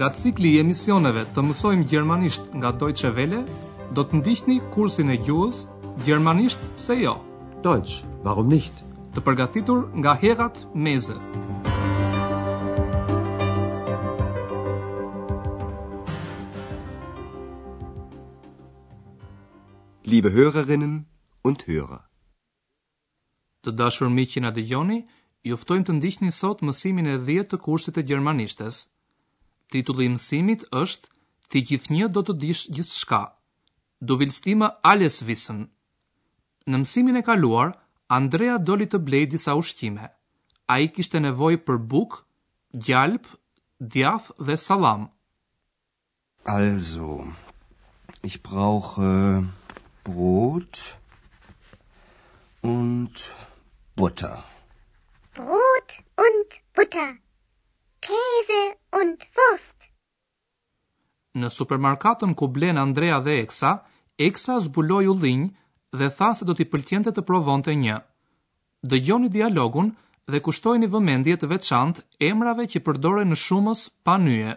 Nga cikli i emisioneve të mësojmë gjermanisht nga Deutsche Welle, do të ndiqni kursin e gjuhës Gjermanisht pse jo? Deutsch, warum nicht? Të përgatitur nga Herrad Meese. Liebe Hörerinnen und Hörer. Të dashur miq që na dëgjoni, ju ftojmë të ndiqni sot mësimin e dhjetë të kursit të gjermanishtes. Titulli i mësimit është Ti gjithnjë do të dish gjithçka. Du willst immer alles wissen. Në mësimin e kaluar, Andrea doli të blejë disa ushqime. Ai kishte nevojë për bukë, gjalpë, djathë dhe sallam. Also, ich brauche Brot und Butter. Brot und Butter. Käse und Wurst. Në supermarkatën ku blen Andrea dhe Eksa, Eksa zbuloi ullinj dhe tha se do t'i pëlqente të provonte një. Dëgjoni dialogun dhe kushtojini vëmendje të veçantë emrave që përdoren në shumës pa nyje.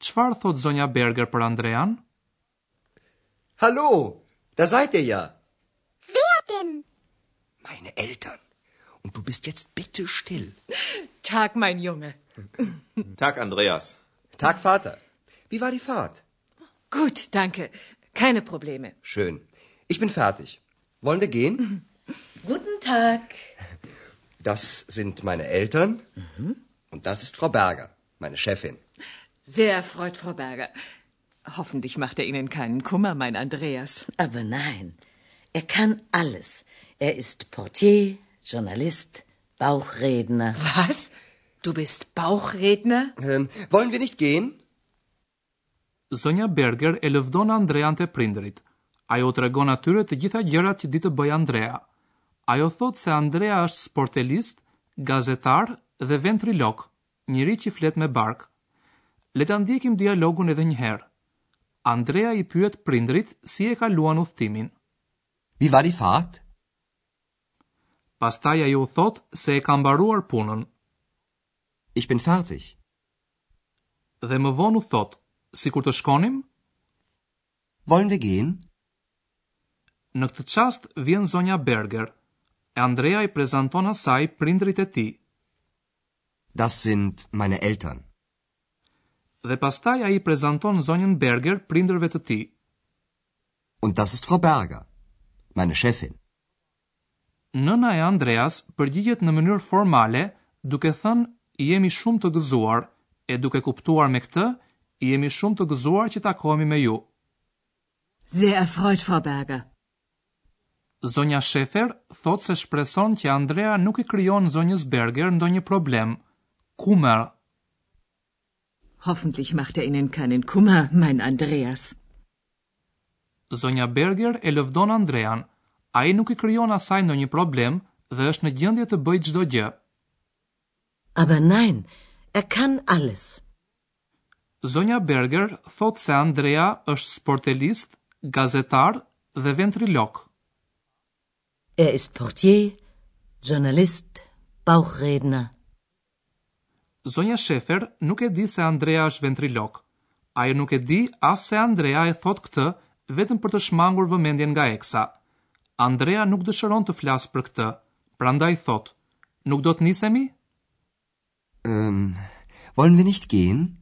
Qëfar thot zonja Berger për Andrean? Hallo, da sajte ja. Wer denn? Meine Eltern. Und du bist jetzt bitte still. Tag, mein Junge. Tag, Andreas. Tag, Vater. Wie war die Fahrt? Gut, danke. Keine Probleme. Schön. Ich bin fertig. Wollen wir gehen? Guten Tag. Das sind meine Eltern mhm. und das ist Frau Berger, meine Chefin. Sehr erfreut, Frau Berger. Hoffentlich macht er Ihnen keinen Kummer, mein Andreas. Aber nein, er kann alles. Er ist Portier, Journalist, Bauchredner. Was? Du bist Bauchredner? Ähm, wollen wir nicht gehen? Zonja Berger e lëvdon Andrean te prindërit. Ajo u tregon atyre të gjitha gjërat që di të bëjë Andrea. Ajo thotë se Andrea është sportelist, gazetar dhe ventrilok, njeri që flet me bark. Le ta ndjekim dialogun edhe një herë. Andrea i pyet prindërit si e kaluan udhëtimin. Wie war die Fahrt? Pastaj ai u thotë se e ka mbaruar punën. Ich bin fertig. Dhe më vonë u thotë, sikur të shkonim? Wollen wir gehen? Në këtë çast vjen zonja Berger, e Andrea i prezanton asaj prindërit e tij. Das sind meine Eltern. Dhe pastaj ai ia prezanton zonjën Berger prindërve të tij. Und das ist Frau Berger, meine Chefin. Nëna e Andreas përgjigjet në mënyrë formale duke thënë jemi shumë të gëzuar e duke kuptuar me këtë jemi shumë të gëzuar që takohemi me ju. Sehr erfreut, Frau Berger. Zonja Schäfer thotë se shpreson që Andrea nuk i krijon zonjës Berger ndonjë problem, Kummer. Hoffentlich macht er Ihnen keinen Kummer, mein Andreas. Zonja Berger e lëvdon Andrean, Ai nuk i krijon asaj ndonjë problem dhe është në gjendje të bëjë çdo gjë. Aber nein, er kann alles. Zonja Berger thotë se Andrea është sportelist, gazetar dhe ventrilok. Er ist Portier, Journalist, Bauchredner. Zonja Shefer nuk e di se Andrea është ventrilok. Ajo nuk e di as se Andrea e thotë këtë vetëm për të shmangur vëmendjen nga Eksa. Andrea nuk dëshëron të flasë për këtë, prandaj thotë, Nuk do të nisemi? Ëhm, wollen wir nicht gehen?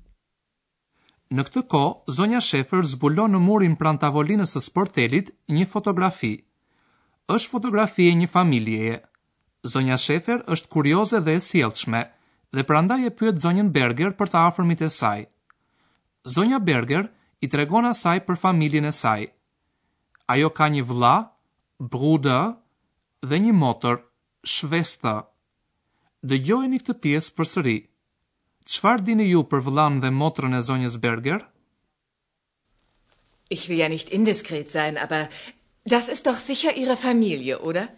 Në këtë kohë, zonja Shefer zbulon në murin pranë tavolinës së sportelit një fotografi. Është fotografi e një familjeje. Zonja Shefer është kurioze dhe e sjellshme, dhe prandaj e pyet zonjën Berger për të afërmit e saj. Zonja Berger i tregon asaj për familjen e saj. Ajo ka një vëlla, Bruder, dhe një motër, Schwester. Dëgjojeni këtë pjesë përsëri. Qfar dini ju për vëllan dhe motërën e zonjës Berger? Ich will ja nicht indiskret sein, aber das ist doch sicher Ihre Familie, oder?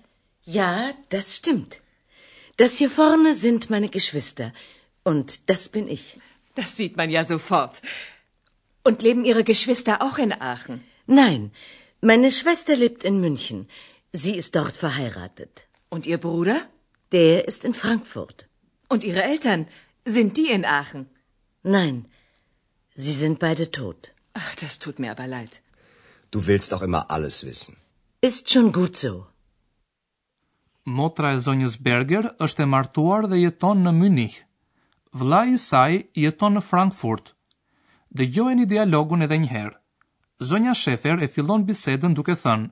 Ja, das stimmt. Das hier vorne sind meine Geschwister und das bin ich. Das sieht man ja sofort. Und leben Ihre Geschwister auch in Aachen? Nein, Meine Schwester lebt in München. Sie ist dort verheiratet. Und Ihr Bruder? Der ist in Frankfurt. Und Ihre Eltern? Sind die in Aachen? Nein, sie sind beide tot. Ach, das tut mir aber leid. Du willst doch immer alles wissen. Ist schon gut so. Motra e zonjës Berger është e martuar dhe jeton në Mynih. Vëllai i saj jeton në Frankfurt. Dëgjojeni dialogun edhe një herë. Zonja Shefer e fillon bisedën duke thënë,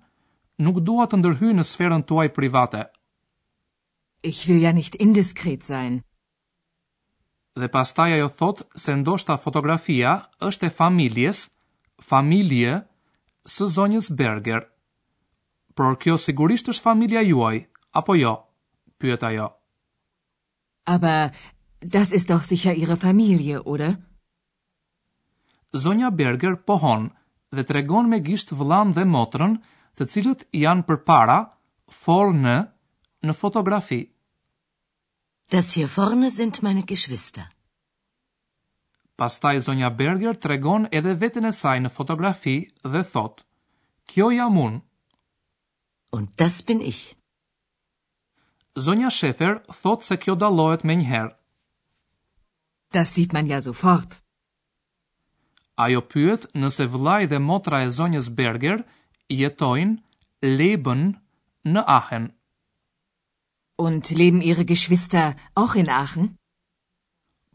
Nuk dua të ndërhyj në sferën tuaj private. Ich will ja nicht indiskret sein. Dhe pastaj ajo thotë se ndoshta fotografia është e familjes, Familie, së zonjës Berger. Por kjo sigurisht është familja juaj, apo jo? pyet ajo. Aber das ist doch sicher Ihre Familie, oder? Zonja Berger pohon dhe tregon me gisht vëllanë dhe motrën, të cilët janë përpara, vorne, në fotografi. Das hier vorne sind meine Geschwister. Pastaj zonja Berger tregon edhe veten e saj në fotografi dhe thotë, Kjo jam unë. Und das bin ich. Zonja Shefer thotë se kjo dallohet menjëherë. Das sieht man ja sofort. Ajo pyet nëse vëllai dhe motra e zonjës Berger jetojnë, leben, në Aachen. Und leben Ihre Geschwister auch in Aachen?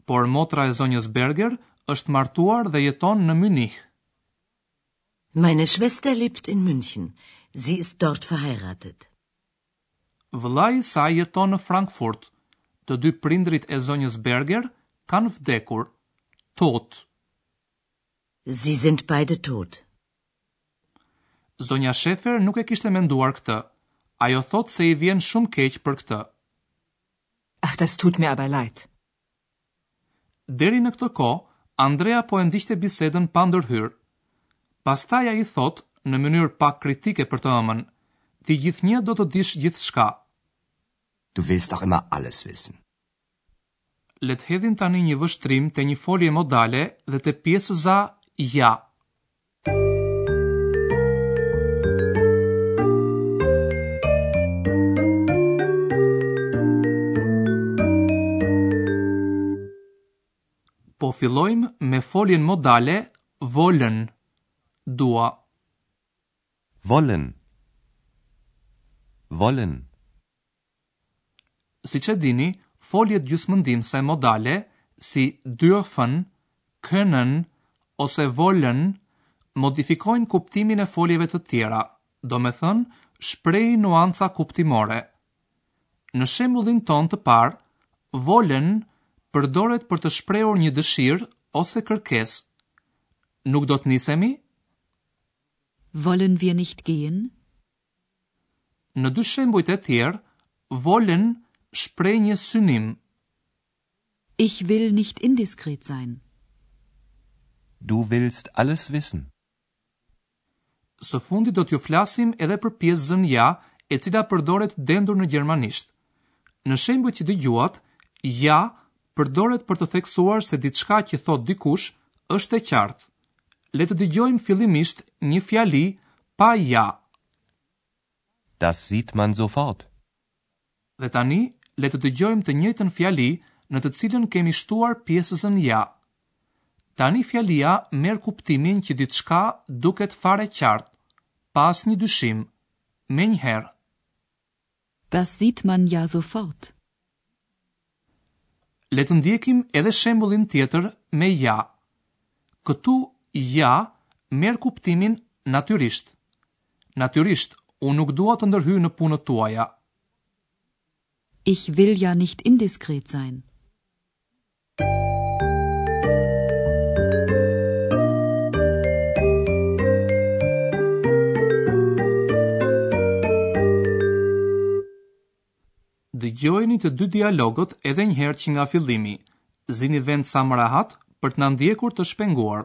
Por motra e zonjës Berger është martuar dhe jeton në Mynih. Meine Schwester lebt in München. Sie ist dort verheiratet. Vëllai i saj jeton në Frankfurt. Të dy prindërit e zonjës Berger kanë vdekur. Tot. Sie sind beide tot. Zonja Shefer nuk e kishte menduar këtë. Ajo thotë se i vjen shumë keq për këtë. Ach, das tut mir aber leid. Deri në këtë kohë, Andrea po e ndiqte bisedën pa ndërhyrë. Pastaj ai thotë, në mënyrë pak kritike për të ëmën, ti gjithnjë do të dish gjithçka. Du willst auch immer alles wissen. Le të hedhim tani një vështrim te një folje modale dhe te pjesëza ja. Po fillojmë me foljen modale wollen. Dua. Wollen. Wollen. Siç e dini, foljet gjysmëndihmëse modale si dürfen, können ose wollen modifikojnë kuptimin e foljeve të tjera, domethënë shprehin nuanca kuptimore. Në shembullin tonë të parë, wollen përdoret për të shprehur një dëshirë ose kërkesë. Nuk do të nisemi? Wollen wir nicht gehen? Në dy shembujt e tjerë, wollen shpreh një synim. Ich will nicht indiskret sein. Du willst alles wissen. Së fundi do t'ju flasim edhe për pjesëzën ja, e cila përdoret dendur në gjermanisht. Në shembujt që dëgjuat, ja përdoret për të theksuar se diçka që thotë dikush është e qartë. Le të dëgjojmë fillimisht një fjali pa ja. Das sieht man sofort. Dhe tani le të dëgjojmë të njëjtën fjali në të cilën kemi shtuar pjesëzën ja. Tani fjalia merr kuptimin që diçka duket fare qartë, pa asnjë dyshim, menjëherë. Das sieht man ja sofort. Le të ndjekim edhe shembullin tjetër me ja. Këtu ja merr kuptimin natyrisht. Natyrisht, unë nuk dua të ndërhyj në punët tuaja. Ich will ja nicht indiskret sein. dëgjojeni të dy dialogët edhe një herë që nga fillimi. Zini vend sa më rahat për të na ndjekur të shpenguar.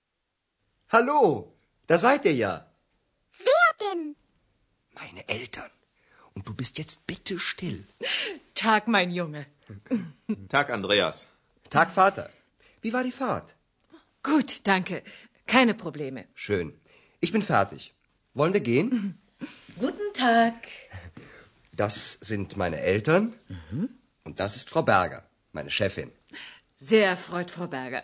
Hallo, da seid ihr ja. Wer denn? Meine Eltern. Und du bist jetzt bitte still. Tag, mein Junge. Tag, Andreas. Tag, Vater. Wie war die Fahrt? Gut, danke. Keine Probleme. Schön. Ich bin fertig. Wollen wir gehen? Guten Tag. Das sind meine Eltern mhm. und das ist Frau Berger, meine Chefin. Sehr erfreut, Frau Berger.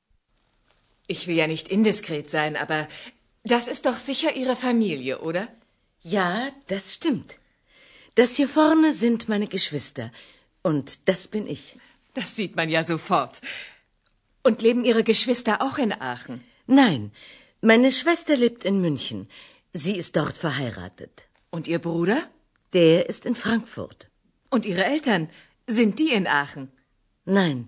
Ich will ja nicht indiskret sein, aber das ist doch sicher ihre Familie, oder? Ja, das stimmt. Das hier vorne sind meine Geschwister. Und das bin ich. Das sieht man ja sofort. Und leben Ihre Geschwister auch in Aachen? Nein, meine Schwester lebt in München. Sie ist dort verheiratet. Und Ihr Bruder? Der ist in Frankfurt. Und Ihre Eltern? Sind die in Aachen? Nein,